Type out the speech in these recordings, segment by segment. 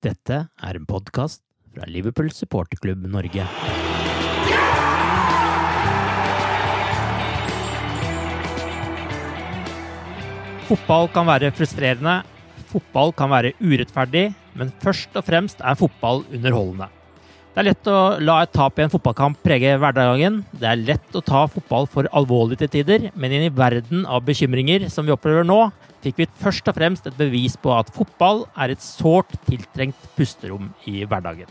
Dette er en podkast fra Liverpool supporterklubb Norge. Fotball kan være frustrerende, fotball kan være urettferdig, men først og fremst er fotball underholdende. Det er lett å la et tap i en fotballkamp prege hverdagen. Det er lett å ta fotball for alvorlig til tider, men i en verden av bekymringer som vi opplever nå, fikk vi først og fremst et bevis på at fotball er et sårt tiltrengt pusterom i hverdagen.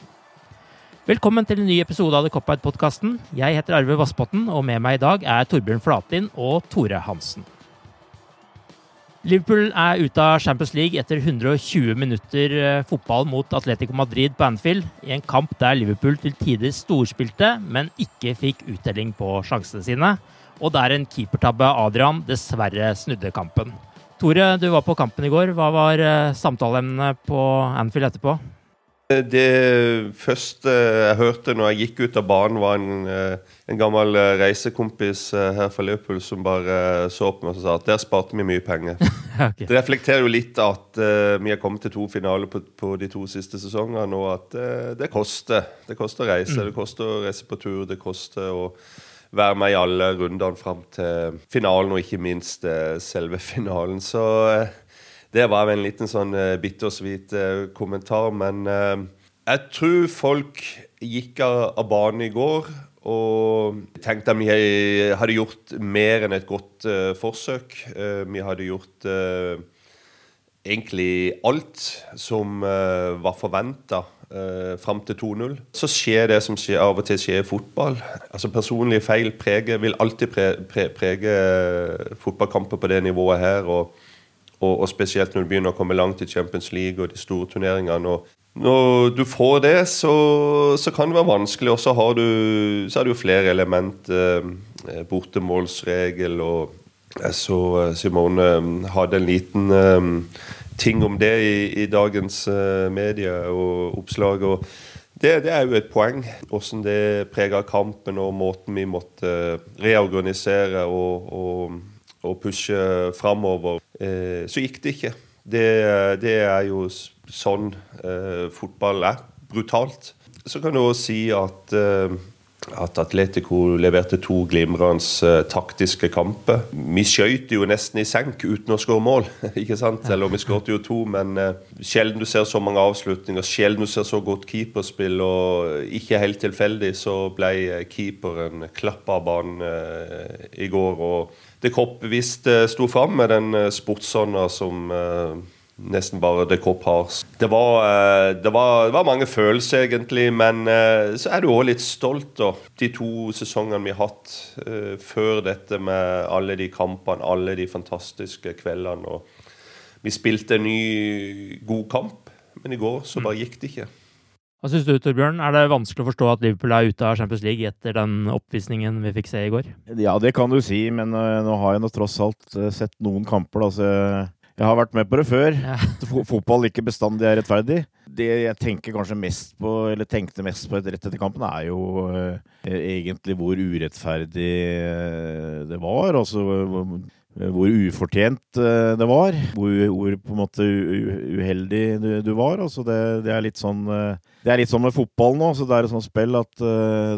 Velkommen til en ny episode av The Cop-Out-podkasten. Jeg heter Arve Vassbotn, og med meg i dag er Torbjørn Flatin og Tore Hansen. Liverpool er ute av Champions League etter 120 minutter eh, fotball mot Atletico Madrid på Anfield, i en kamp der Liverpool til tider storspilte, men ikke fikk uttelling på sjansene sine, og der en keepertabbe Adrian dessverre snudde kampen. Tore, du var på kampen i går. Hva var samtaleemnene på Anfield etterpå? Det første jeg hørte når jeg gikk ut av banen, var en, eh, en gammel eh, reisekompis eh, her fra Liverpool som bare så på meg og sa at der sparte vi mye penger. okay. Det reflekterer jo litt at uh, vi har kommet til to finaler på, på de to siste sesongene, og at uh, det koster. Det koster å reise, mm. det koster å reise på tur, det koster å være med i alle rundene fram til finalen, og ikke minst uh, selve finalen. Så det var en liten sånn uh, bittersweet kommentar. Men jeg tror folk gikk av, banen i går og tenkte at vi hadde gjort mer enn et godt forsøk. vi hadde gjort egentlig alt som var forventa. Uh, fram til 2-0. Så skjer det som skjer, av og til skjer i fotball. Altså Personlige feil preger, vil alltid pre, pre, prege fotballkamper på det nivået her. og og, og, spesielt når du begynner å komme langt i Champions League og de store turneringene. og når du får det, så, så kan det være vanskelig. Og så har du, er flere element. Eh, bortemålsregel og jeg så eh, Simone eh, hadde en liten eh, ting om det i, i dagens uh, medier og oppslag. og det, det, er jo et poeng, hvordan det preger kampen og måten vi måtte reorganisere og, og og pushe framover. Eh, så gikk det ikke. Det, det er jo sånn eh, fotball er. Brutalt. Så kan du også si at eh, at Atletico leverte to glimrende uh, taktiske kamper. Vi skøyt jo nesten i senk uten å skåre mål. ikke sant? Eller vi skåret jo to, men uh, sjelden du ser så mange avslutninger, sjelden du ser så godt keeperspill. Og ikke helt tilfeldig så ble keeperen klappa av banen i går. og det Kopp visst sto fram med den sportsånda som nesten bare The Cop har. Det var, det, var, det var, mange følelser, egentlig, men så er du òg litt stolt. da. De to sesongene vi har hatt uh, før dette med alle de kampene, alle de fantastiske kveldene. og Vi spilte en ny, god kamp, men i går så bare mm. gikk det ikke. Hva syns du, Torbjørn? Er det vanskelig å forstå at Liverpool er ute av Champions League etter den oppvisningen vi fikk se i går? Ja, det kan du si, men nå har jeg nå tross alt sett noen kamper. Da, så Jeg har vært med på det før. Ja. Fotball ikke bestandig er rettferdig. Det jeg tenker kanskje mest på, eller tenkte mest på rett etter kampen, er jo uh, egentlig hvor urettferdig uh, det var. Altså hvor ufortjent uh, det var. Hvor, hvor, på en måte uheldig du, du var. Altså det, det, er litt sånn Det er litt sånn med fotball nå. så Det er et sånt spill at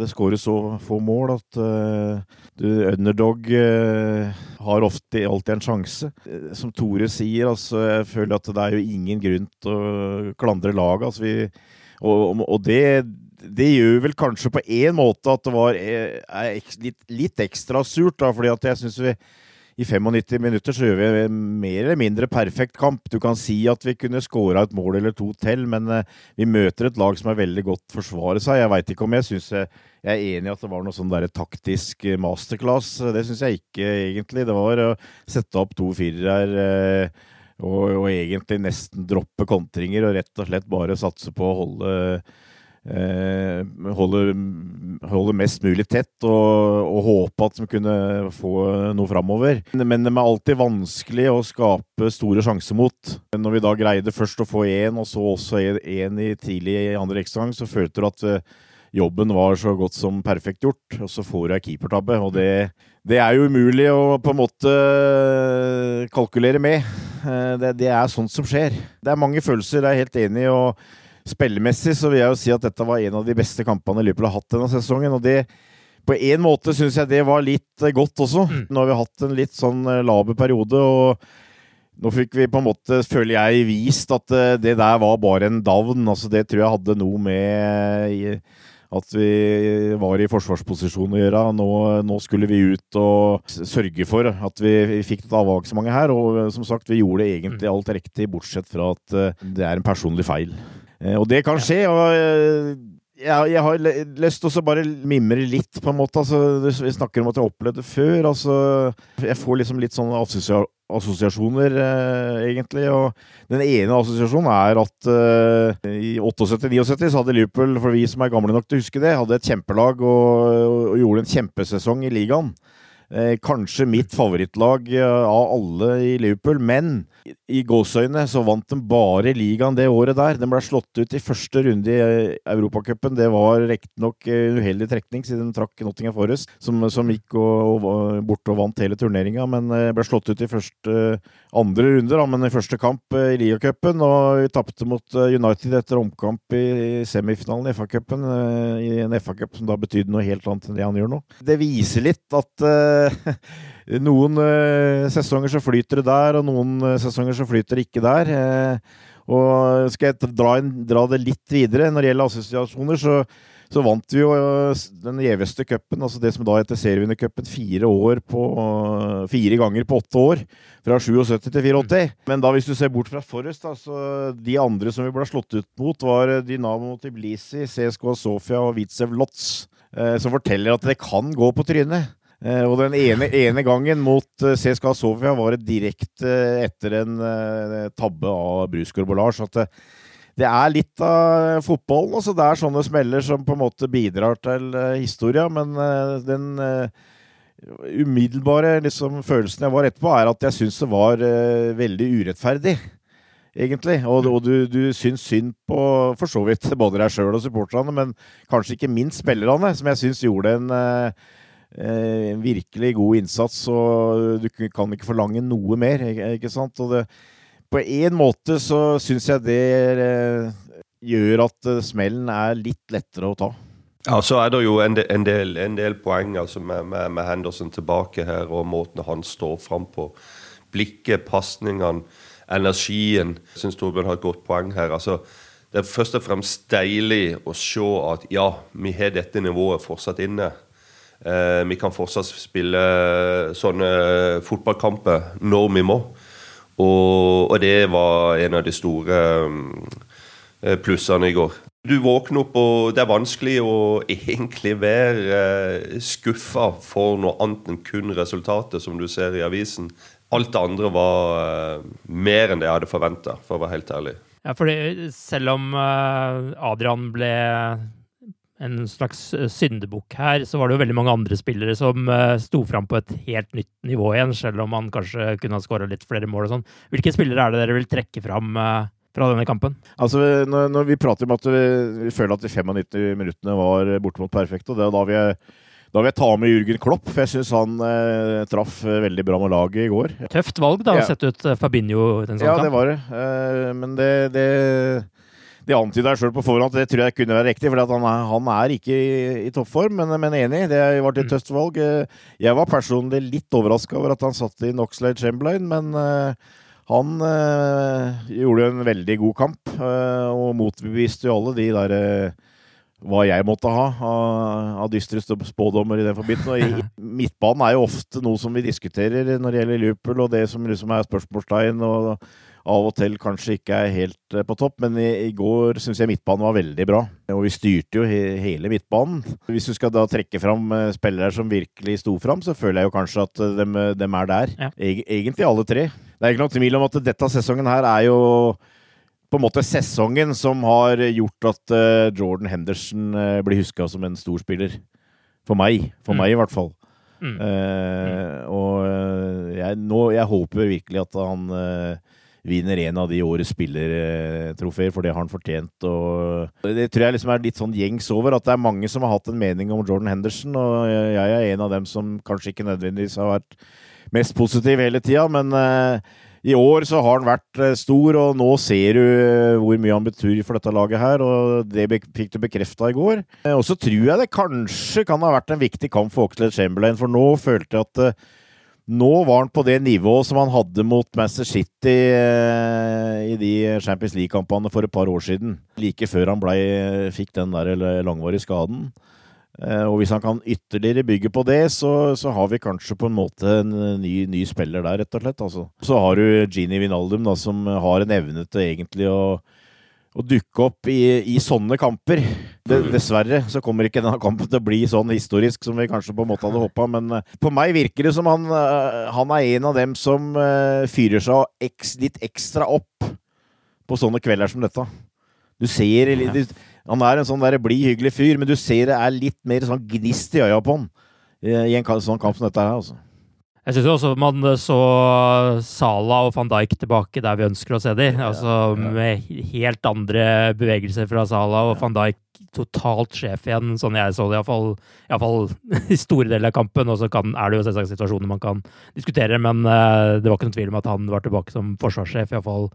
det skåres så få mål at du, underdog har ofte alltid en sjanse. Eh, som Tore sier, altså, jeg føler at det er jo ingen grunn til å klandre laget. Altså, vi, og, og det, det, gjør vel kanskje på én måte at det var eh, litt, litt, ekstra surt, da, fordi at jeg syns vi i 95 minutter så gjør vi en mer eller mindre perfekt kamp. Du kan si at vi kunne skåra et mål eller to til, men uh, vi møter et lag som er veldig godt forsvaret seg. Jeg veit ikke om jeg syns jeg, jeg, er enig i at det var noe sånn der taktisk masterclass. Det syns jeg ikke egentlig. Det var å sette opp to firere og, og, egentlig nesten droppe kontringer og rett og slett bare satse på å holde eh, holde, holde, mest mulig tett og, og håpe at de kunne få noe framover. Men det er alltid vanskelig å skape store sjanser mot. Når vi da greide først å få én, og så også én i tidlig i andre ekstragang, så følte du at eh, jobben var så godt som perfekt gjort, og så får du ei keepertabbe. Og det, det, er jo umulig å på en måte kalkulere med. Eh, det, det, er sånt som skjer. Det er mange følelser, jeg er helt enig. og Spillemessig så vil jeg jo si at dette var en av de beste kampene Liverpool har hatt denne sesongen. og det på en måte syns jeg det var litt eh, godt også. Mm. Nå har vi hatt en litt sånn eh, laber periode, og nå fikk vi på en måte, føler jeg, vist at eh, det der var bare en davn. Altså, det tror jeg hadde noe med at vi var i forsvarsposisjon å gjøre. Nå, nå skulle vi ut og sørge for at vi, vi fikk et avvalgsmange her. Og som sagt, vi gjorde egentlig mm. alt riktig, bortsett fra at det er en personlig feil. Eh, og det kan skje. og eh, jeg, jeg, har lyst til å bare mimre litt, på en måte. Altså, vi snakker om at jeg har opplevd det før. Altså, jeg får liksom litt sånne assosiasjoner, eh, egentlig. Og den ene assosiasjonen er at eh, i 78-79 så hadde Liverpool, for vi som er gamle nok til å huske det, hadde et kjempelag og, og gjorde en kjempesesong i ligaen. Eh, kanskje mitt favorittlag eh, av alle i Liverpool, men i gåseøyne så vant de bare ligaen det året der. Den ble slått ut i første runde i eh, Europacupen. Det var riktignok uheldig trekning, siden de trakk Nottingham Forest, som, som gikk og, og, bort og vant hele turneringa, men ble slått ut i første andre runde, da, men i første kamp i ligacupen. Og vi tapte mot United etter omkamp i semifinalen i FA-cupen, i en FA-cup som da betydde noe helt annet enn det han gjør nå. Det viser litt at noen uh, sesonger så flyter det der, og noen uh, sesonger så flyter det ikke der. Og skal jeg dra, inn, dra, det litt videre når det gjelder assosiasjoner, så, så vant vi jo den gjeveste cupen, altså det som da heter serievinnercupen, fire, fire ganger på åtte år. Fra 77 til 84. Men da hvis du ser bort fra Forrest, da, så de andre som vi ble slått ut mot, var Dynamo Tbilisi, CSK Sofia og Witzew Lotz. Som forteller at det kan gå på trynet. Eh, og den ene, ene gangen mot eh, CSKA Sofia var det direkte etter en uh, tabbe av Bollage. At det, er litt av fotballen. Altså det er sånne smeller som på en måte bidrar til historia, men den umiddelbare liksom, følelsen jeg var etterpå, er at jeg syns det var veldig urettferdig. Egentlig. Og, og du, du syns synd på for så vidt både deg sjøl og supporterne, men kanskje ikke minst spillerne, som jeg syns gjorde en Eh, en virkelig god innsats, og du kan ikke forlange noe mer. ikke sant? Og det, på en måte så syns jeg det eh, gjør at eh, smellen er litt lettere å ta. Ja, Så er det jo en del, en del, en del poeng altså med, med, med, Henderson tilbake her, og måten han står fram på. Blikket, pasningene, energien. Jeg syns Torbjørn har et godt poeng her. altså Det er først og fremst deilig å se at ja, vi har dette nivået fortsatt inne. Eh, vi kan fortsatt spille sånne fotballkamper når vi må. Og, og, det var en av de store eh, plussene i går. Du våkner opp, og det er vanskelig å egentlig være eh, skuffa for noe annet enn kun resultatet, som du ser i avisen. Alt det andre var eh, mer enn det jeg hadde forventa, for å være helt ærlig. Ja, fordi selv om Adrian ble en slags eh, syndebukk her, så var det jo veldig mange andre spillere som uh, sto fram på et helt nytt nivå igjen, selv om man kanskje kunne ha skåra litt flere mål og sånn. Hvilke spillere er det dere vil trekke fram uh, fra denne kampen? Altså, når, når, vi prater om at vi, vi føler at de 95 minuttene var bortimot perfekte, og det er da vi er da vil jeg ta med Jürgen Klopp, for jeg syns han eh, traff veldig bra med laget i går. Tøft valg, da, å ja. sette ut Fabinho i den sånn Ja, det var det. Eh, men det, det det antyda jeg sjøl på forhånd at det tror jeg kunne være riktig, for han, han, er ikke i, i toppform, men, men, enig. Det vært et mm. tøft valg. Eh, jeg var personlig litt overraska over at han satt i Oxlade Chamberlain, men uh, han uh, gjorde en veldig god kamp og motbeviste jo alle de der hva jeg måtte ha av, av dystre spådommer i den forbindelse. Midtbanen er jo ofte noe som vi diskuterer når det gjelder Liverpool, og det som liksom er spørsmålstegn og av og til kanskje ikke er helt eh, på topp. Men i, i går syns jeg midtbanen var veldig bra, og vi styrte jo he, hele midtbanen. Hvis du skal da trekke fram uh, spillere som virkelig sto fram, så føler jeg jo kanskje at de, dem, dem, er der. Ja. E egentlig alle tre. Det er ikke noen tvil om at dette sesongen her er jo på en måte sesongen som har gjort at uh, Jordan Henderson uh, blir huska som en stor spiller. For meg. For mm. meg, i hvert fall. Mm. Uh, og jeg, nå, jeg håper virkelig at han vinner en av de årets spillertrofeer, for det har han fortjent. Og det tror jeg liksom er litt sånn gjengs over, at det er mange som har hatt en mening om Jordan Henderson, og jeg er en av dem som kanskje ikke nødvendigvis har vært mest positiv hele tida, men i år så har han vært eh, stor, og nå ser du eh, hvor mye han betyr for dette laget her, og det fikk du bekrefta i går. Eh, og så tror jeg det kanskje kan ha vært en viktig kamp for Oxlade Chamberlain, for nå følte jeg at nå var han på det nivået som han hadde mot Master City i de Champions League-kampene for et par år siden. Like før han ble, fikk den der langvarige skaden. Eh, og hvis han kan ytterligere bygge på det, så, så har vi kanskje på en måte en ny, ny spiller der, rett og slett. Altså. Så har du Gini Vinaldum, da, som har en evne til egentlig å, å dukke opp i, i sånne kamper. Det, dessverre så kommer ikke denne kampen til å bli sånn historisk som vi kanskje på en måte hadde håpa, men på meg virker det som han, uh, han er en av dem som uh, fyrer seg eks, litt ekstra opp på sånne kvelder som dette. Du ser du, han er en sånn der blid, hyggelig fyr, men du ser det er litt mer sånn gnist i øya på han i en sånn kamp som dette her. altså. Jeg syns også man så Sala og van Dijk tilbake der vi ønsker å se dem. Altså, med helt andre bevegelser fra Sala og van Dijk totalt sjef igjen, sånn jeg så det iallfall, iallfall i store deler av kampen. Og så er det jo selvsagt situasjoner man kan diskutere, men uh, det var ikke noen tvil om at han var tilbake som forsvarssjef, iallfall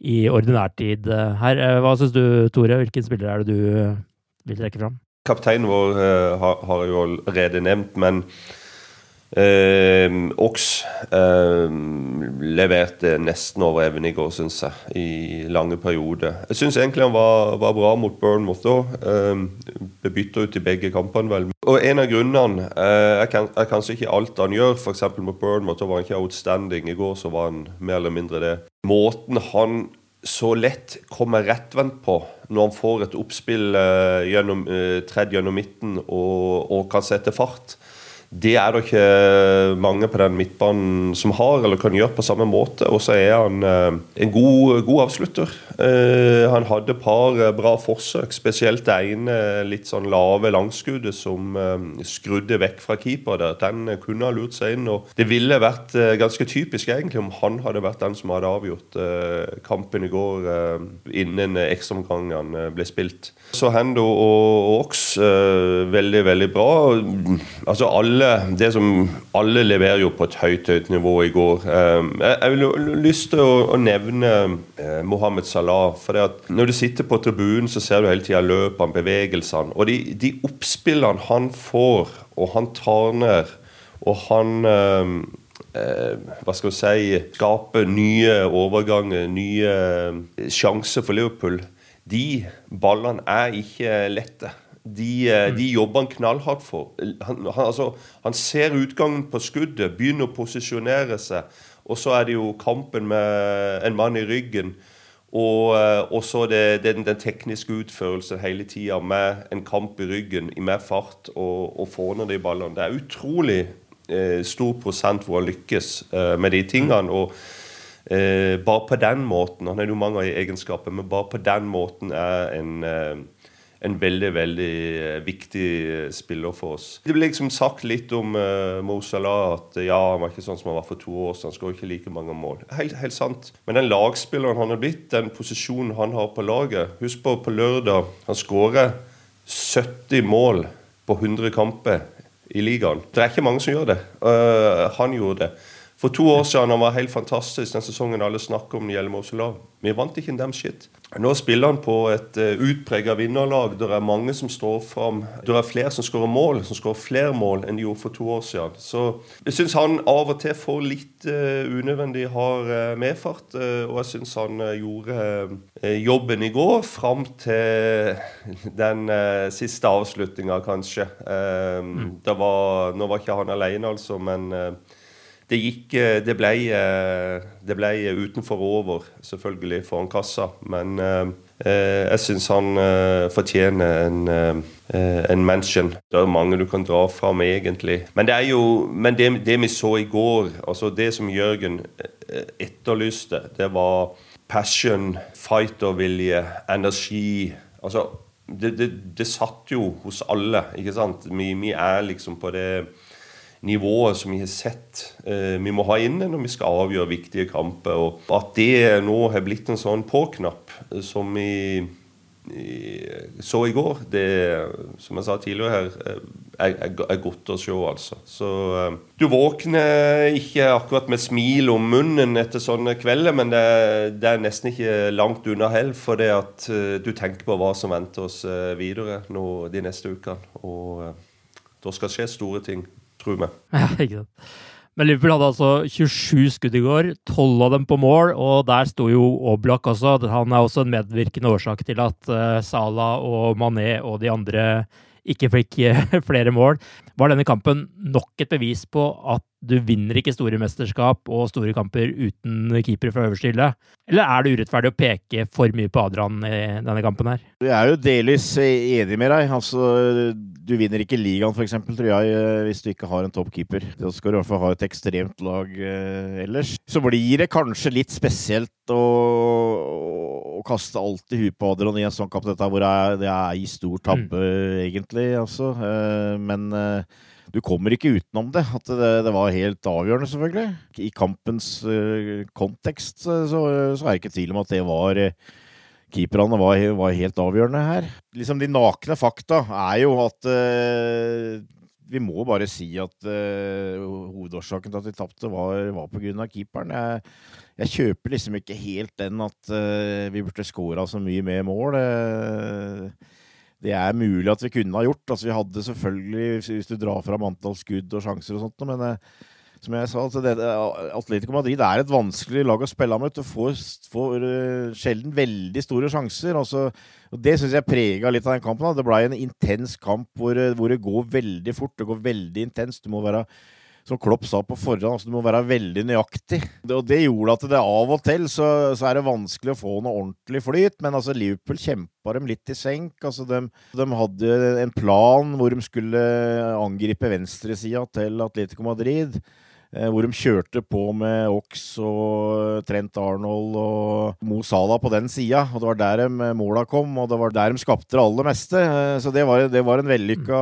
i ordinær tid eh, her. Eh, hva syns du, Tore? Hvilken spiller er det du eh, vil trekke fram? Kapteinen vår har, jeg jo allerede nevnt, men Uh, Ox eh, leverte nesten over evne i går, syns jeg, i lange perioder. Jeg syns egentlig han var, var, bra mot Bournemouth òg. Eh, ble ut i begge kampene, vel. Og en av grunnene eh, er, er, kanskje ikke alt han gjør. F.eks. mot Bournemouth var han ikke outstanding. I går så var han mer eller mindre det. Måten han så lett kommer rettvendt på når han får et oppspill eh, gjennom, eh, tredd gjennom midten og, og kan sette fart det er det ikke mange på den midtbanen som har, eller kan gjøre på samme måte. Og så er han eh, en god, god avslutter. Eh, han hadde et par eh, bra forsøk, spesielt det ene litt sånn lave langskuddet som skrudde vekk fra keeper. Der. Den kunne ha lurt seg inn. og Det ville vært ganske typisk egentlig om han hadde vært den som hadde avgjort kampen i går innen ekstraomgangene ble spilt. Så Hendo og Ox veldig, veldig bra. Altså alle alle, det som alle leverer jo på et høyt høyt nivå i går. Ehm, jeg vil lyst til å, nevne eh, Mohammed Salah. for det at Når du sitter på tribunen, så ser du hele tida løpene, bevegelsene. Og de, de oppspillene han får, og han tar ned, og han ehm, eh, hva skal vi si skaper nye overganger, nye eh, sjanser for Liverpool. De ballene er ikke lette de, eh, mm. de jobber han knallhardt for. Han, han, altså, han, ser utgangen på skuddet, begynner å posisjonere seg. Og så er det jo kampen med en mann i ryggen. Og, eh, og så det, den, den, tekniske utførelsen hele tida med en kamp i ryggen, med fart og, og få de ballene. Det er utrolig eh, stor prosent hvor han lykkes eh, med de tingene. og eh, bare på den måten Han har jo mange egenskaper, men bare på den måten er en eh, en veldig veldig eh, viktig eh, spiller for oss. Det ble liksom sagt litt om uh, Mo Salah at ja, han var ikke sånn som han var for to år siden. Han skårer ikke like mange mål. Helt, helt, sant. Men den lagspilleren han har blitt, den posisjonen han har på laget Husk på på lørdag. Han skårer 70 mål på 100 kamper i ligaen. Det er ikke mange som gjør det. Uh, han gjorde det. For to år siden han var helt fantastisk, den sesongen alle snakker om gjelder Moselav. Vi vant ikke en dem shit. Nå spiller han på et eh, utprega vinnerlag. Det er mange som står fram. Det er flere som skårer mål, som skårer flere mål enn de gjorde for to år siden. Så jeg syns han av og til får litt uh, unødvendig hard uh, medfart. Uh, og jeg syns han gjorde jobben i går fram til den siste avslutninga, kanskje. Mm. Var, nå var ikke han alene, altså, men det gikk eh, Det ble, eh, det ble utenfor og over, selvfølgelig, foran kassa. Men eh, jeg syns han fortjener en, en mention. Det er mange du kan dra fram, egentlig. Men det jo Men det, det vi så i går, altså det som Jørgen etterlyste, det var passion, fightervilje, energi. Altså det, det, det, satt jo hos alle, ikke sant? Vi, vi er liksom på det nivået som vi har sett eh, vi må ha inne når vi skal avgjøre viktige kamper. Og at det nå har blitt en sånn på-knapp eh, som vi, så i går, det som jeg sa tidligere her, eh, er, er, godt å se, altså. Så du våkner ikke akkurat med smil om munnen etter sånne kvelder, men det, det er nesten ikke langt unna hell, for det at du tenker på hva som venter oss videre nå de neste ukene. Og da skal skje store ting tror vi. Ja, ikke sant. Men Liverpool hadde altså 27 skudd i går, 12 av dem på mål, og der sto jo Oblak også. Han er også en medvirkende årsak til at uh, Salah og Mané og de andre ikke fikk uh, flere mål. Var denne kampen nok et bevis på at du vinner ikke store mesterskap og store kamper uten keeper fra øverste hylle? Eller er det urettferdig å peke for mye på Adrian i denne kampen her? Jeg er jo delvis enig med deg. Altså, du vinner ikke ligaen, f.eks., tror jeg, eh, hvis du ikke har en toppkeeper. Da skal du i hvert fall ha et ekstremt lag eh, ellers. Så blir det kanskje litt spesielt å, å kaste alt i huet på Adrian i en sånn kamp dette, hvor det er, det er i stor tabbe, mm. egentlig. Altså. Eh, men eh, du kommer ikke utenom det. At det, det, var helt avgjørende, selvfølgelig. I kampens uh, kontekst så, så, er det ikke tvil om at det var uh, Keeperne var, var, helt avgjørende her. Liksom De nakne fakta er jo at uh, vi må bare si at hovedårsaken til at vi tapte, var, var pga. keeperen. Jeg, jeg, kjøper liksom ikke helt den at vi burde scora så mye med mål. Uh, det er mulig at vi kunne ha gjort. Altså, vi hadde selvfølgelig, hvis du drar fram antall skudd og sjanser og sånt, men eh, som jeg sa, altså det, Atletico Madrid er et vanskelig lag å spille med. Du får, får uh, sjelden veldig store sjanser. Altså, og Det syns jeg prega litt av den kampen. Da. Det ble en intens kamp hvor, eh, hvor, det går veldig fort. Det går veldig intenst. Du må være som Klopp sa på forhånd, altså du må være veldig nøyaktig. Og det gjorde at det av og til så, så er det vanskelig å få noe ordentlig flyt. Men altså Liverpool kjempa dem litt i senk. Altså de, de hadde en plan hvor de skulle angripe venstresida til Atletico Madrid. Eh, hvor de kjørte på med Ox og Trent Arnold og Mo Salah på den sida. Og det var der de eh, måla kom, og det var der de skapte det aller meste. Eh, så det var, det var en vellykka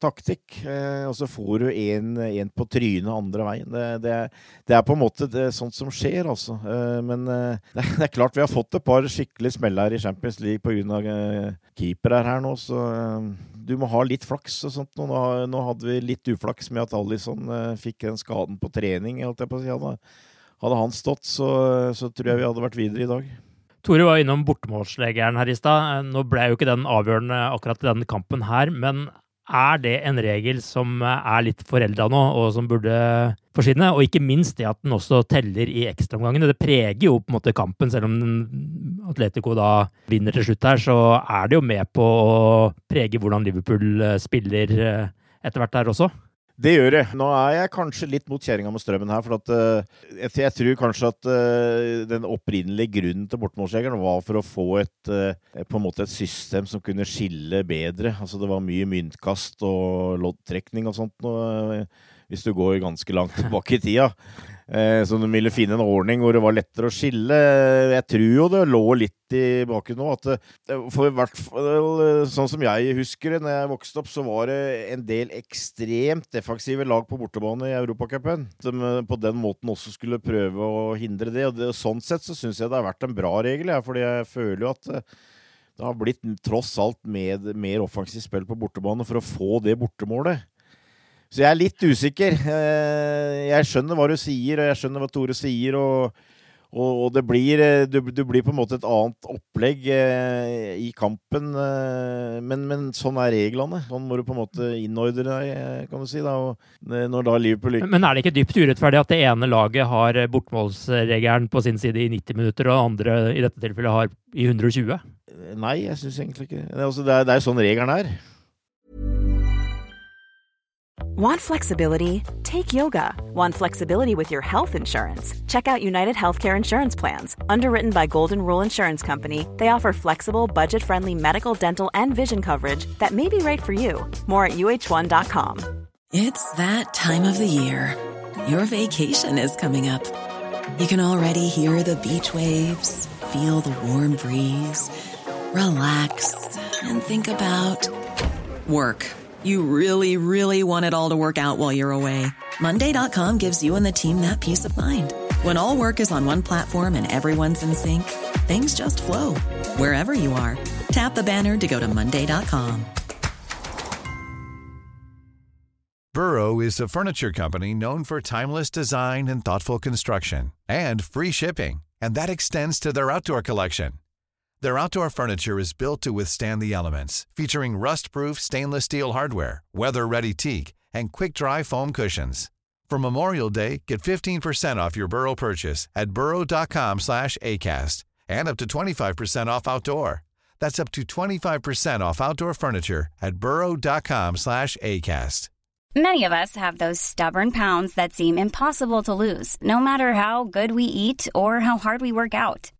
taktikk. Og så får du en, på trynet andre veien. Det, det, det, er på en måte sånt som skjer, altså. Men det, er klart vi har fått et par skikkelige smeller i Champions League pga. keepere her nå, så du må ha litt flaks og sånt. Nå, nå hadde vi litt uflaks med at Alison fikk fikk den skaden på trening. Holdt jeg på å si. Hadde, han stått, så, så, tror jeg vi hadde vært videre i dag. Tore var innom bortemålslegeren her i stad. Nå ble jo ikke den avgjørende akkurat i denne kampen her, men er det en regel som er litt forelda nå, og som burde forsvinne? Og ikke minst det at den også teller i ekstraomgangene. Det preger jo på en måte kampen, selv om Atletico da vinner til slutt her, så er det jo med på å prege hvordan Liverpool spiller eh, etter hvert der også. Det gjør det. Nå er jeg kanskje litt mot kjerringa med strømmen her. For at, uh, jeg, jeg, tror kanskje at uh, den opprinnelige grunnen til bortmålsjegeren var for å få et, uh, på en måte et system som kunne skille bedre. Altså Det var mye myntkast og loddtrekning og sånt. Og, hvis du går ganske langt tilbake i tida. Eh, så de ville finne en ordning hvor det var lettere å skille. Jeg tror jo det lå litt i baken nå at For i hvert fall sånn som jeg husker det når jeg vokste opp, så var det en del ekstremt defensive lag på bortebane i Europacupen. Som på den måten også skulle prøve å hindre det. Og det, sånn sett så syns jeg det har vært en bra regel, jeg, fordi jeg føler jo at det har blitt tross alt med, mer offensivt spill på bortebane for å få det bortemålet. Så jeg er litt usikker. Eh, jeg skjønner hva du sier, og jeg skjønner hva Tore sier. og, og, det, blir, eh, du, du, blir på en måte et annet opplegg eh, i kampen. Men, men, sånn er reglene. Sånn må du på en måte innordre deg, kan du si. Da. når da Liverpool Men er det ikke dypt urettferdig at det ene laget har bortmålsregelen på sin side i 90 minutter, og det andre i dette tilfellet har i 120? Nei, jeg syns egentlig ikke det. Er, altså, det er jo sånn regelen er. Want flexibility? Take yoga. Want flexibility with your health insurance? Check out United Healthcare Insurance Plans. Underwritten by Golden Rule Insurance Company, they offer flexible, budget friendly medical, dental, and vision coverage that may be right for you. More at uh1.com. It's that time of the year. Your vacation is coming up. You can already hear the beach waves, feel the warm breeze, relax, and think about work. You really, really want it all to work out while you're away. Monday.com gives you and the team that peace of mind. When all work is on one platform and everyone's in sync, things just flow wherever you are. Tap the banner to go to Monday.com. Burrow is a furniture company known for timeless design and thoughtful construction and free shipping, and that extends to their outdoor collection. Their outdoor furniture is built to withstand the elements, featuring rust-proof stainless steel hardware, weather-ready teak, and quick-dry foam cushions. For Memorial Day, get 15% off your Burrow purchase at burrow.com slash ACAST and up to 25% off outdoor. That's up to 25% off outdoor furniture at burrow.com slash ACAST. Many of us have those stubborn pounds that seem impossible to lose, no matter how good we eat or how hard we work out.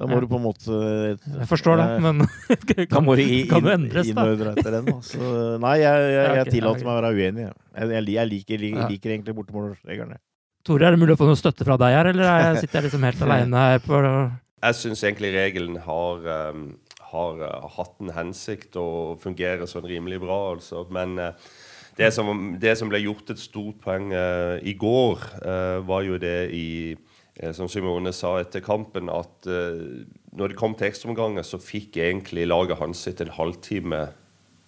Da må ja. du på en måte Jeg forstår det, men kan, må du i, kan du endres, da? etter den, Så, nei, jeg, jeg, jeg tillater meg å være uenig. Jeg, jeg liker, liker, liker egentlig bortemålsreglene. Tore, er det mulig å få noe støtte fra deg her, eller sitter jeg liksom helt aleine her på Jeg syns egentlig regelen har, um, har uh, hatt en hensikt og fungerer sånn rimelig bra, altså. Men uh, det, som, det, som, ble gjort et stort poeng uh, i går, var jo det i Eh, som Simone sa etter kampen, at uh, når det kom til ekstraomganger, så fikk egentlig laget hans sitt en halvtime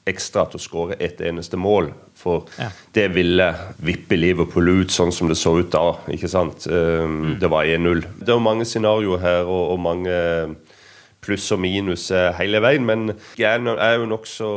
ekstra til å skåre ett eneste mål. For ja. det ville vippe Liverpool ut sånn som det så ut da. ikke sant? Um, mm. Det var 1-0. Det er mange scenarioer her og, og mange pluss og minus hele veien, men jeg er jo nokså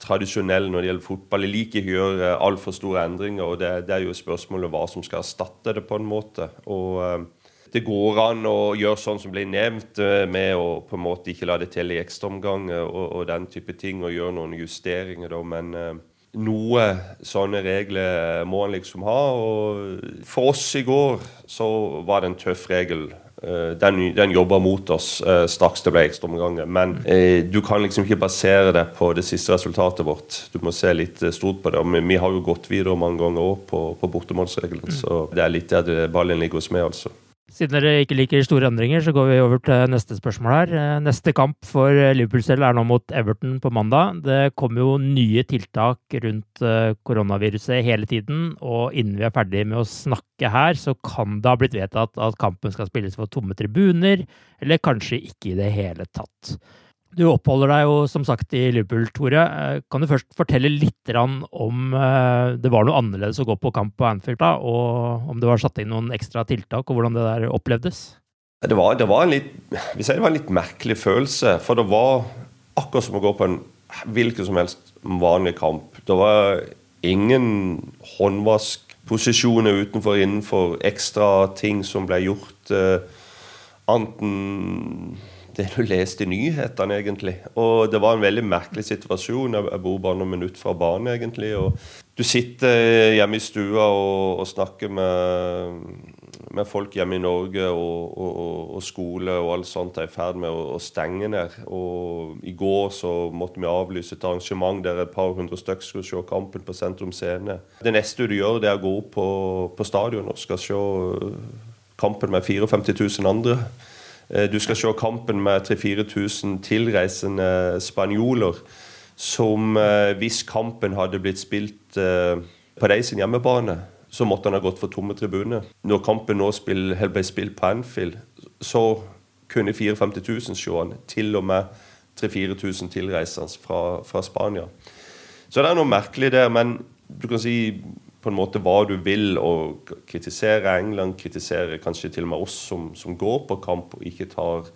tradisjonell når det gjelder fotball. Jeg liker ikke å gjøre altfor store endringer. og det, det, er jo spørsmålet hva som skal erstatte det, på en måte. Og uh, Det går an å gjøre sånn som ble nevnt, uh, med å på en måte ikke la det telle i ekstraomganger og, og den type ting, og gjøre noen justeringer, da. Men noe sånne regler må han liksom ha. og For oss i går så var det en tøff regel. Eh, den, den jobba mot oss uh, straks det ble ekstraomganger. Men uh, du kan liksom ikke basere det på det siste resultatet vårt. Du må se litt uh, stort på det. Og vi, vi, har jo gått videre mange ganger òg på, på bortemålsregelen, mm. så det er litt der ballen ligger hos meg, altså. Siden dere ikke liker store endringer, så går vi over til neste spørsmål her. Eh, neste kamp for eh, Liverpool selv er nå mot Everton på mandag. Det kommer jo nye tiltak rundt eh, koronaviruset hele tiden, og innen vi er ferdig med å snakke her, så kan det ha blitt vedtatt at kampen skal spilles for tomme tribuner, eller kanskje ikke i det hele tatt. Du oppholder deg jo som sagt i Liverpool, Tore. Kan du først fortelle litt om det var noe annerledes å gå på kamp på Anfield da, og om det var satt inn noen ekstra tiltak, og hvordan det der opplevdes? Det var, det var en litt, vi sier det var en litt merkelig følelse. For det var akkurat som å gå på en hvilken som helst vanlig kamp. Det var ingen håndvaskposisjoner utenfor innenfor, ekstra ting som ble gjort. Eh, anten det du leste i nyhetene, egentlig. Og det var en veldig merkelig situasjon. Jeg bor bare noen minutter fra banen, egentlig. og Du sitter hjemme i stua og, og snakker med, med, folk hjemme i Norge, og, og, og, skole og alt sånt er i ferd med å, stenge ned. Og I går så måtte vi avlyse et arrangement der et par hundre stykker skulle se kampen på Sentrum Scene. Det neste du gjør, det er å gå opp på, på stadion og skal se kampen med 54 000 andre. Eh, du skal se kampen med 3000-4000 tilreisende spanjoler som eh, hvis kampen hadde blitt spilt eh, på de sin hjemmebane, så måtte han ha gått for tomme tribuner. Når kampen nå spill, ble spilt på Anfield, så kunne 54 000 se han. Til og med 3000-4000 tilreisende fra, fra Spania. Så det er noe merkelig der. Men du kan si på en måte hva du vil, og kritisere England, kritisere kanskje til og med oss som, som går på kamp og ikke tar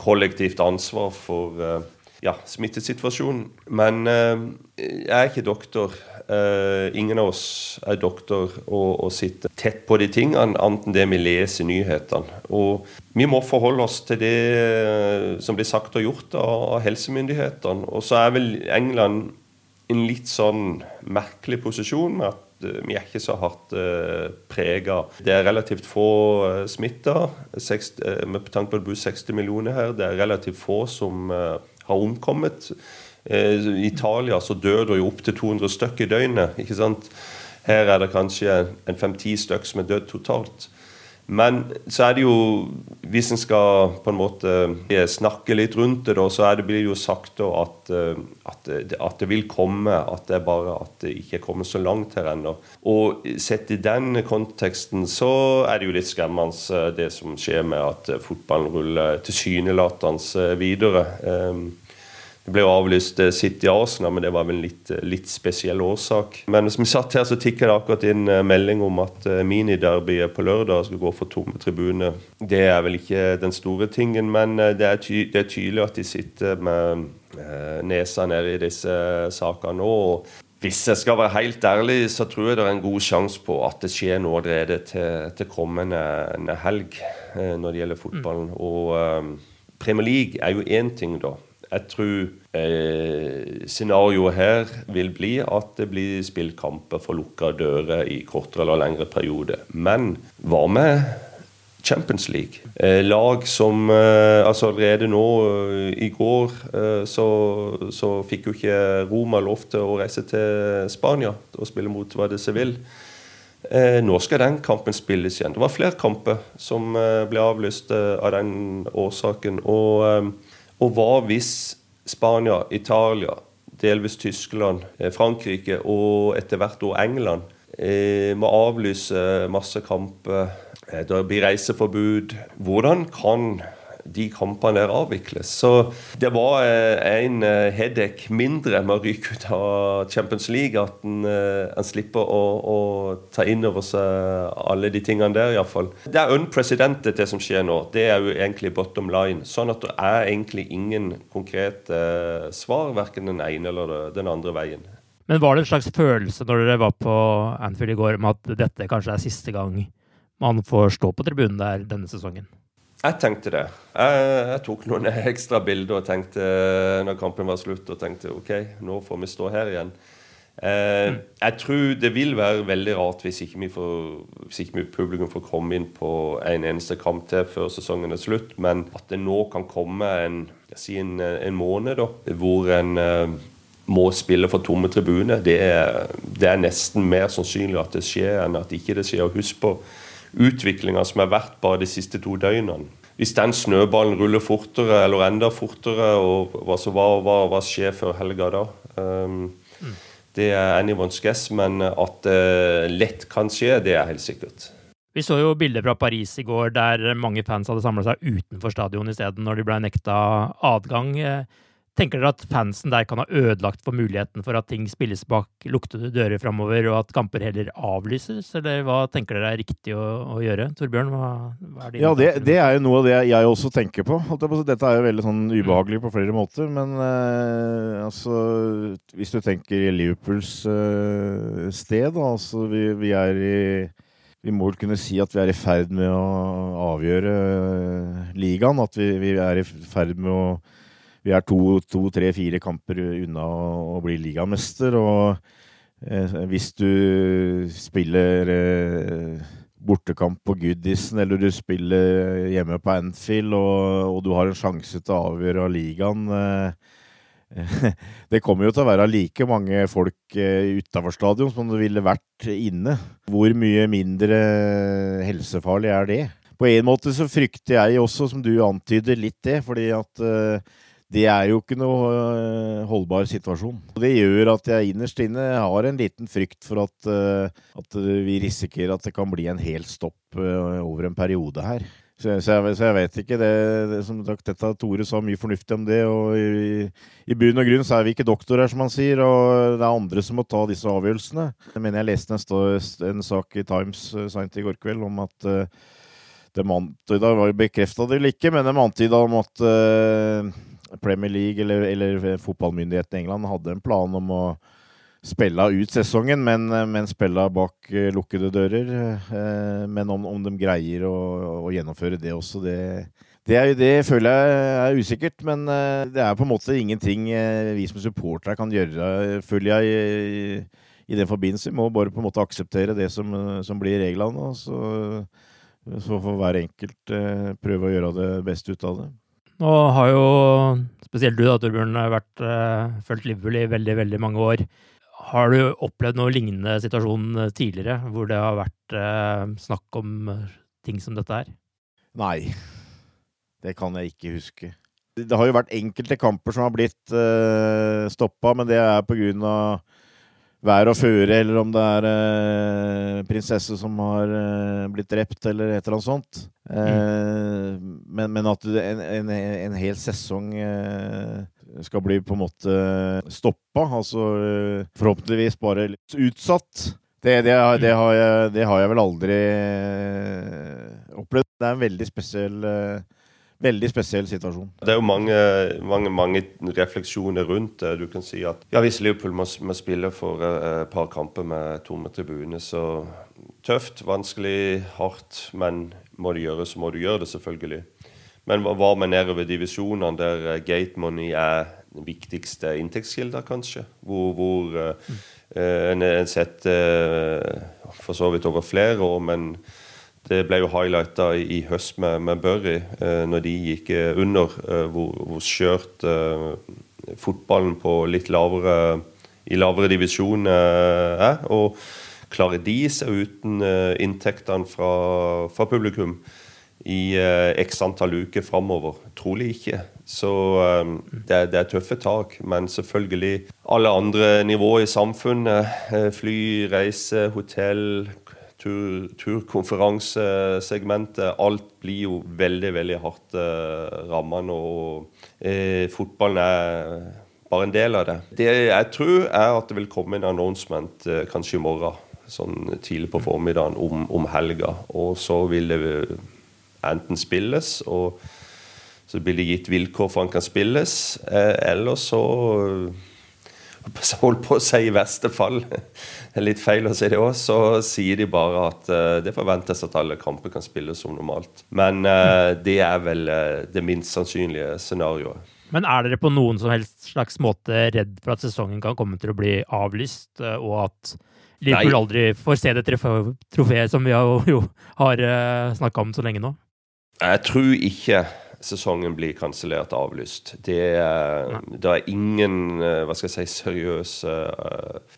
kollektivt ansvar for uh, ja, smittesituasjonen. Men uh, jeg er ikke doktor. Uh, ingen av oss er doktor og, og sitter tett på de tingene, annet enn det vi leser i nyhetene. Og vi må forholde oss til det som blir sagt og gjort av, helsemyndighetene. Og så er vel England i en litt sånn merkelig posisjon med at vi er ikke så hardt eh, prega. Det er relativt få uh, smitta. Uh, med tanke på at det bor 60 millioner her, det er relativt få som har omkommet. I Italia så dør det jo opptil 200 stykker i døgnet. ikke sant? Her er det kanskje en fem-ti stykker som er dødd totalt. Men så er det jo Hvis en skal på en måte eh, snakke litt rundt det, da, så det, blir det jo sagt at, eh, at, at, det vil komme. At det bare at det ikke er kommet så langt her ennå. Og sett i den konteksten så er det jo litt skremmende eh, det som skjer med at fotballen ruller tilsynelatende videre. Det ble avlyst eh, City Arsenal, men det var vel en litt, eh, litt spesiell årsak. Men som vi satt her, så tikka det akkurat inn eh, melding om at miniderbyet på lørdag skal gå for tomme tribuner. Det er vel ikke den store tingen, men det er, ty det er tydelig at de sitter med nesa nede i disse sakene nå. Hvis jeg skal være helt ærlig, så tror jeg det er en god sjanse på at det skjer noe allerede til, til kommende helg når det gjelder fotballen. Og Premier League er jo én ting, da. Jeg tror eh, scenarioet her vil bli at det blir spilt kamper for lukka dører i kortere eller lengre periode. Men hva med Champions League? Eh, lag som eh, altså Allerede nå eh, i går eh, så, så, fikk jo ikke Roma lov til å reise til Spania og spille mot hva det Seville. Eh, nå skal den kampen spilles igjen. Det var flere kamper som ble avlyst av den årsaken. og og hva hvis Spania, Italia, delvis Tyskland, eh, Frankrike og etter hvert også England eh, må avlyse masse kamper? Eh, det blir reiseforbud. Hvordan kan de kampene der avvikles. Så det var eh, en eh, headache mindre med å ryke ut av Champions League. At en, en eh, slipper å, å, ta inn over seg alle de tingene der, iallfall. Det er unprecedented, det som skjer nå. Det er jo egentlig bottom line. Sånn at det er egentlig ingen konkrete svar, verken den ene eller den andre veien. Men var det en slags følelse når dere var på Anfield i går, om at dette kanskje er siste gang man får stå på tribunen der denne sesongen? Jeg tenkte det. Jeg, jeg, tok noen ekstra bilder og tenkte når kampen var slutt, og tenkte OK, nå får vi stå her igjen. Eh, mm. jeg tror det vil være veldig rart hvis ikke, vi får, hvis ikke publikum får komme inn på en eneste kamp til før sesongen er slutt, men at det nå kan komme en, si en, en måned da, hvor en eh, må spille for tomme tribuner, det det er nesten mer sannsynlig at det skjer enn at ikke det skjer. Husk på utviklinga som har vært bare de siste to døgnene. Hvis den snøballen ruller fortere eller enda fortere, og hva, hva, hva, hva skjer før helga da? Um, mm. Det er anyone's guess, men at det lett kan skje, det er helt sikkert. Vi så jo bilder fra Paris i går der mange fans hadde samla seg utenfor stadion isteden, når de ble nekta adgang. Tenker dere at fansen der kan ha ødelagt for muligheten for at ting spilles bak luktede dører framover, og at kamper heller avlyses, eller hva tenker dere er riktig å, å gjøre? Torbjørn, hva, hva er det? Ja, det, det, er jo noe av det jeg også tenker på. Dette er jo veldig sånn ubehagelig på flere måter, men eh, altså Hvis du tenker Liverpools eh, sted, da, altså vi, vi er i vi må vel kunne si at vi er i ferd med å avgjøre eh, ligaen. At vi, vi er i ferd med å vi er to, to, tre, fire kamper unna å, bli ligamester. Og eh, hvis du spiller eh, bortekamp på Goodison, eller du spiller hjemme på Anfield, og, og, du har en sjanse til å avgjøre ligaen eh, det kommer jo til å være like mange folk utafor stadion som det ville vært inne. Hvor mye mindre helsefarlig er det? På en måte så frykter jeg også, som du antyder, litt det. fordi at det er jo ikke noe uh, holdbar situasjon. Det gjør at jeg innerst inne har en liten frykt for at, uh, at vi risikerer at det kan bli en hel stopp over en periode her. Så, så, jeg, så jeg, vet ikke. Det, det som dette Tore sa mye fornuftig om det. og i, i, bunn og grunn så er vi ikke doktorer, som han sier, og det er andre som må ta disse avgjørelsene. Jeg mener jeg leste en, en sak i Times seint i går kveld om at uh, de antyda, bekrefta det eller ikke, men de antyda om at uh, Premier League eller, eller fotballmyndigheten i England hadde en plan om å spille ut sesongen, men, men spille bak eh, lukkede dører. Eh, men om, om de greier å, å, gjennomføre det også, det, det, er, det, føler jeg er usikkert. Men eh, det er på en måte ingenting vi som supportere kan gjøre, føler jeg. I, i den forbindelse Vi må bare på en måte akseptere det som, som blir reglene. Og så, så får hver enkelt prøve å gjøre det beste ut av det. Nå har jo spesielt du da, Torbjørn, vært uh, fulgt Liverpool i veldig, veldig mange år. Har du opplevd noe lignende situasjon uh, tidligere, hvor det har vært uh, snakk om ting som dette her? Nei, det kan jeg ikke huske. Det har jo vært enkelte kamper som har blitt uh, stoppa, men det er på grunn av vær og føre, eller om det er eh, prinsesse som har eh, blitt drept, eller et eller annet sånt. Eh, mm. men, men, at en, en, en, hel sesong eh, skal bli på en måte stoppa, altså eh, forhåpentligvis bare litt utsatt, det, det, det, har jeg, det, har jeg, vel aldri eh, opplevd. Det er en veldig spesiell veldig spesiell situasjon. Det er jo mange, mange, mange refleksjoner rundt det. Du kan si at ja, hvis Liverpool må, må spille for eh, et par kamper med tomme tribuner, så tøft, vanskelig, hardt. Men må du gjøre, så må du gjøre det, selvfølgelig. Men hva med nedover divisjonene, der eh, gate money er den viktigste inntektskilden, kanskje? Hvor, hvor mm. uh, en har sett uh, for så vidt over flere år, men det ble jo highlighta i høst med, med Burry, eh, når de gikk eh, under, eh, hvor, hvor skjørt fotballen på litt lavere i lavere divisjon er. Og klarer de seg uten inntektene fra, fra, publikum i x antall uker framover? Trolig ikke. Så det er, det, er, tøffe tak. Men selvfølgelig alle andre nivåer i samfunnet, fly, reise, hotell, tur, turkonferansesegmentet. Alt blir jo veldig, veldig hardt eh, ramma nå. Eh, fotballen er bare en del av det. Det jeg tror, er at det vil komme en announcement eh, kanskje i morgen, sånn tidlig på formiddagen, om, om helga. Og så vil det enten spilles, og så blir det gitt vilkår for han kan spilles, eh, eller så holdt på å si i verste fall, litt feil å si det òg, så sier de bare at uh, det forventes at alle kamper kan spilles som normalt. Men uh, det er vel uh, det minst sannsynlige scenarioet. Men er dere på noen som helst slags måte redd for at sesongen kan komme til å bli avlyst, og at Liverpool aldri får se det trofeet som vi jo, jo har snakka om så lenge nå? Jeg tror ikke sesongen blir kansellert og avlyst. Det det er ingen hva skal jeg si, seriøse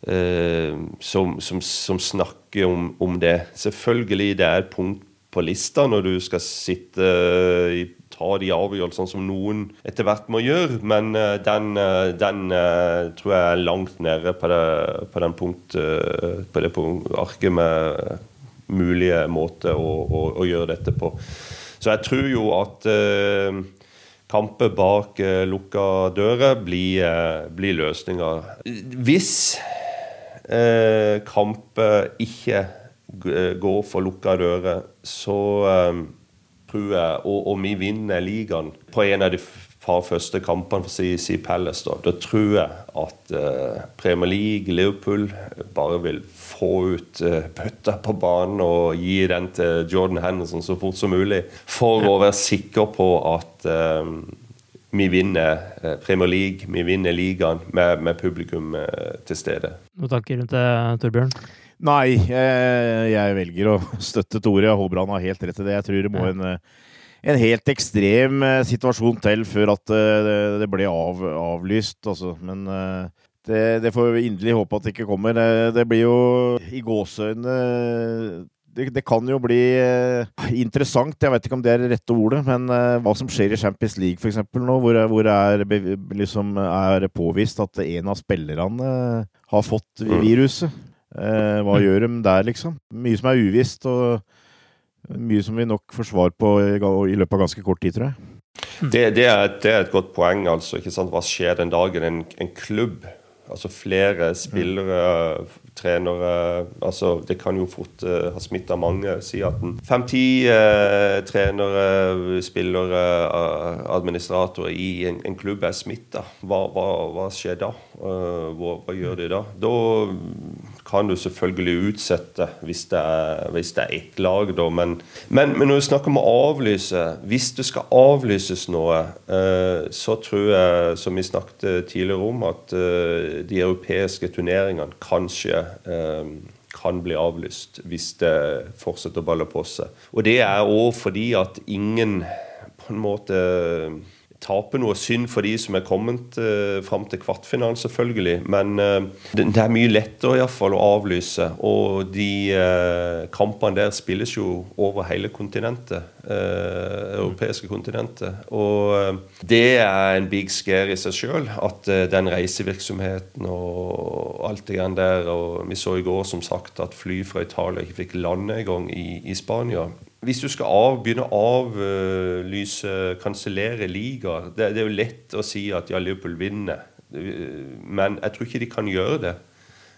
uh, som, som, som, snakker om, om, det. Selvfølgelig det er et punkt på lista når du skal sitte i ta de avgjørelsene som noen etter hvert må gjøre. Men den, den tror jeg er langt nede på det, på den punkt, på det arket med mulige måter å, å, å, gjøre dette på. Så jeg tror jo at kamper bak lukka dører blir, blir løsninger. Hvis kamper ikke går for lukka dører, så tror jeg, og, og vi vinner ligaen på en av de par første kampene for si, si Palace, da, da tror jeg at uh, Premier League, Liverpool, bare vil få ut uh, bøtta på banen og gi den til Jordan Henderson så fort som mulig, for å være sikker på at uh, vi vinner Premier League, vi vinner ligaen med, med publikum til stede. Noen tanker rundt det, Torbjørn? Nei, jeg, jeg, velger å støtte Tore. Jeg håper han har helt rett i det. Jeg tror det må en, en helt ekstrem eh, situasjon til før at eh, det ble av, avlyst, altså. Men eh, det, det, får vi inderlig håpe at det ikke kommer. Det, blir jo i gåseøynene det, det, kan jo bli interessant, jeg vet ikke om det er det rette ordet, men hva som skjer i Champions League f.eks. nå, hvor, hvor er, liksom, er påvist at en av spillerne har fått mm. viruset. Eh, hva gjør de der, liksom? Mye som er uvisst, og mye som vi nok får svar på i, i løpet av ganske kort tid, tror jeg. Det, det, er, det, er, et godt poeng. altså, ikke sant? Hva skjer den dagen en, en klubb Altså flere spillere, trenere altså Det kan jo fort uh, ha smitta mange. Si at fem-ti uh, trenere, spillere, uh, administratorer i en, en, klubb er smitta. Hva, hva, hva, skjer da? Uh, hva, hva, gjør de da? Da kan du selvfølgelig utsette hvis det er, hvis det er ett lag, da. Men, men, men, når vi snakker om å avlyse Hvis det skal avlyses noe, eh, så tror jeg, som vi snakket tidligere om, at eh, de europeiske turneringene kanskje eh, kan bli avlyst hvis det fortsetter å balle på seg. Og det er òg fordi at ingen på en måte taper noe synd for de som er kommet uh, fram til kvartfinalen, selvfølgelig. Men uh, det, det, er mye lettere i fall å avlyse. Og de uh, kampene der spilles jo over hele kontinentet. Uh, europeiske kontinentet. Og det er en big scare i seg sjøl. At den reisevirksomheten og alt det grann der Og vi så i går som sagt at fly fra Italia ikke fikk lande engang i, i Spania hvis du skal av, begynne å avlyse, kansellere ligaer det, det, er jo lett å si at ja, Liverpool vinner. Men jeg tror ikke de kan gjøre det.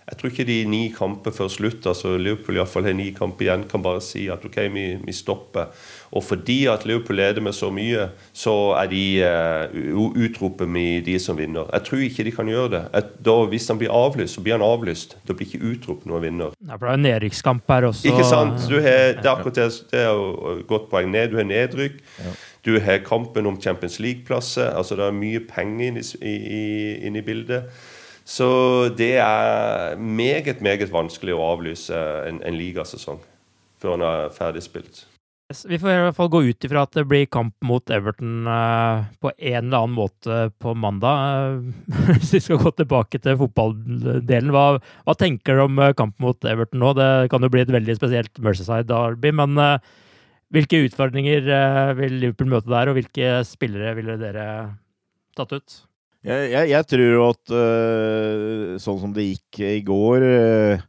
Jeg tror ikke de ni kamper før slutt, altså Liverpool iallfall har ni kamper igjen, kan bare si at ok, vi, vi, stopper. Og fordi at Liverpool leder med så mye, så er de uh, utroper vi de som vinner. Jeg tror ikke de kan gjøre det. Et, da, hvis han blir avlyst, så blir han avlyst. Da blir ikke utropt noen vinner. Ja, for det er en nedrykkskamp her også. Ikke sant? Du har, det er akkurat det, det er jo godt poeng. Ned, du har nedrykk. Ja. Du har kampen om Champions League-plasser. altså Det er mye penger inne i, inn i bildet. Så det er meget, meget vanskelig å avlyse en, en ligasesong før han er ferdigspilt. Vi får i hvert fall gå ut ifra at det blir kamp mot Everton uh, på en eller annen måte på mandag. Uh, hvis vi skal gå tilbake til fotballdelen, hva, hva tenker du om uh, kamp mot Everton nå? Det kan jo bli et veldig spesielt Merceside-derby, men hvilke utfordringer vil Liverpool møte der, og hvilke spillere ville dere tatt ut? Jeg, jeg, jeg tror at uh, sånn som det gikk i går, uh,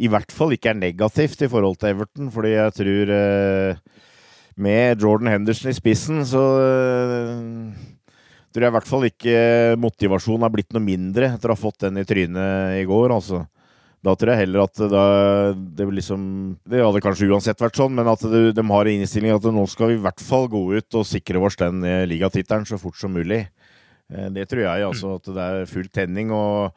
i hvert fall ikke er negativt i forhold til Everton. Fordi jeg tror uh, med Jordan Henderson i spissen, så tror jeg i hvert fall ikke motivasjonen har blitt noe mindre etter å ha fått den i trynet i går. altså. Da tror jeg heller at da, det liksom Det hadde kanskje uansett vært sånn, men at det, de har en innstilling at nå skal vi i hvert fall gå ut og sikre oss den ligatittelen så fort som mulig. Eh, det tror jeg, altså. At det er full tenning. og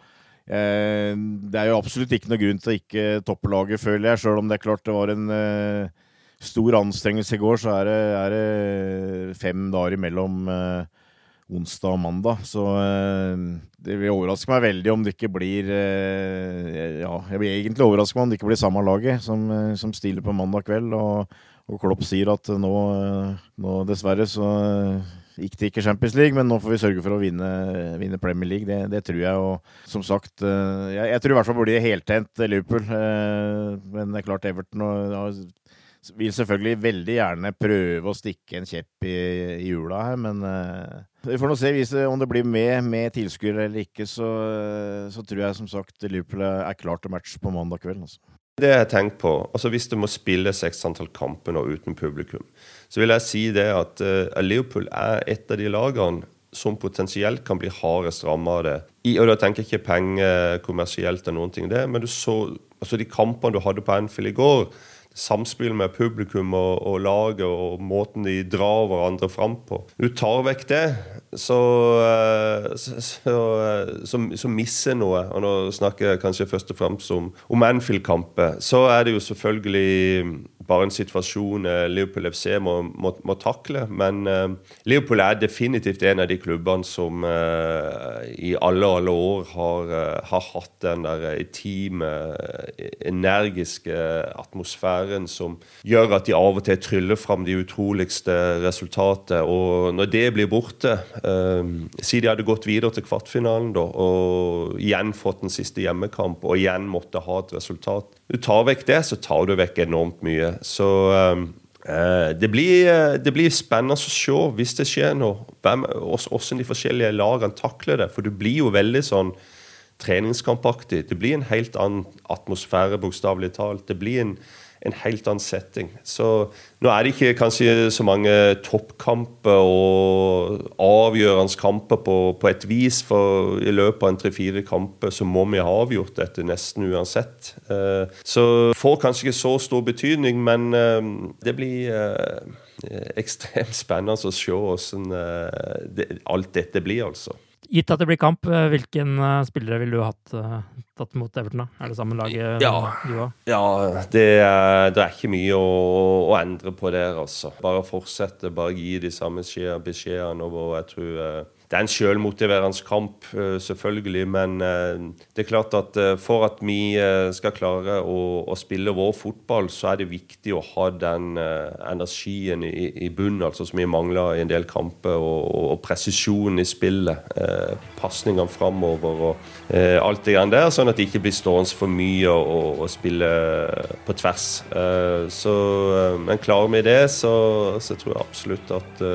eh, Det er jo absolutt ikke noe grunn til å ikke toppe laget, føler jeg. Sjøl om det er klart det var en eh, stor anstrengelse i går, så er det, er det fem dager imellom eh, onsdag og mandag. Så eh, det vil overraske meg veldig om det ikke blir eh, Ja, jeg blir egentlig overraska om det ikke blir samme laget som, som stiller på mandag kveld. og og Klopp sier at nå, nå dessverre så gikk det ikke Champions League, men nå får vi sørge for å vinne, vinne Premier League. Det, det, tror jeg. Og som sagt, jeg, jeg tror i hvert fall blir heltent Liverpool. Men det er klart Everton og, vil selvfølgelig veldig gjerne prøve å stikke en kjepp i, i hjula her, men vi får nå se hvis, om det blir med, med tilskuere eller ikke. Så, så, tror jeg som sagt Liverpool er klar til match på mandag kveld. Altså. Det jeg tenker på, altså Hvis det må spilles x antall kamper nå uten publikum, så vil jeg si det at uh, Liverpool er et av de lagene som potensielt kan bli hardest ramma av det. I, og Da tenker jeg ikke penger kommersielt eller noen ting, det, men du så altså de kampene du hadde på Anfield i går samspill med publikum og, og, laget og måten de drar hverandre fram på. Du tar vekk det, så, eh, så, så, så, så misser noe. Og nå snakker jeg kanskje først og fremst om, om Anfield-kamper. Så er det jo selvfølgelig bare en situasjon eh, Liverpool FC må, må, må takle. Men uh, Liverpool er definitivt en av de klubbene som uh, i alle alle år har, uh, har hatt den der intime, energiske atmosfæren som gjør at de av og til tryller fram de utroligste resultater. Og når det blir borte Si de hadde gått videre til kvartfinalen da, og igjen fått den siste hjemmekamp og igjen måtte ha et resultat. Du tar vekk det, så tar du vekk enormt mye. Så uh, det, blir, eh, det, blir, spennende å se hvis det skjer noe, hvordan de forskjellige lagene takler det. For det blir jo veldig sånn treningskampaktig. Det blir en helt annen atmosfære, bokstavelig talt. Det blir en en helt annen setting. Så nå er det ikke kanskje så mange toppkamper og avgjørende kamper på, på, et vis, for i løpet av en tre-fire kamper så må vi ha avgjort dette nesten uansett. Så så får kanskje ikke så stor betydning, men eh, det blir eh, ekstremt spennende å se hvordan alt dette blir, altså. Gitt at det blir kamp, eh, hvilken eh, spillere ville du hatt uh, tatt mot Everton? da? Er det samme laget ja, du òg? Ja, det er, det er, ikke mye å, å, endre på der, altså. Bare fortsette, bare gi de samme beskjedene. Og jeg tror det er en sjølmotiverende kamp, eh, selvfølgelig. Men eh, det er klart at eh, for at vi skal klare å, å spille vår fotball, så er det viktig å ha den energien i, i bunnen, altså som vi mangler i en del kamper. Og, og presisjonen i spillet. Pasningene framover og alt det grann der. Sånn at det ikke blir stående for mye å spille på tvers. Så, men klarer vi det, så, så tror jeg absolutt at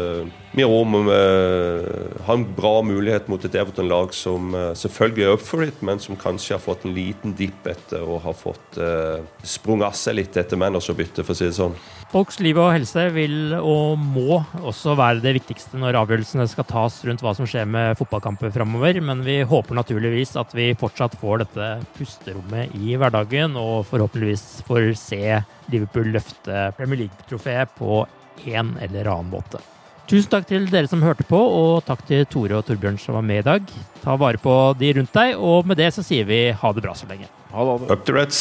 vi òg må ha en bra mulighet mot et Everton-lag som uh, selvfølgelig er up for it, men som kanskje har fått en liten dipp etter å ha fått uh, sprunget av seg litt etter managerbyttet, for å si det sånn. Folks liv og helse vil og må også være det viktigste når avgjørelsene skal tas rundt hva som skjer med fotballkamper framover, men vi håper naturligvis at vi fortsatt får dette pusterommet i hverdagen, og forhåpentligvis får se Liverpool løfte Premier League-trofeet på en eller annen måte. Tusen takk til dere som hørte på, og takk til Tore og Torbjørn som var med i dag. Ta vare på de rundt deg, og med det så sier vi ha det bra så lenge. Ha det. Up the Reds.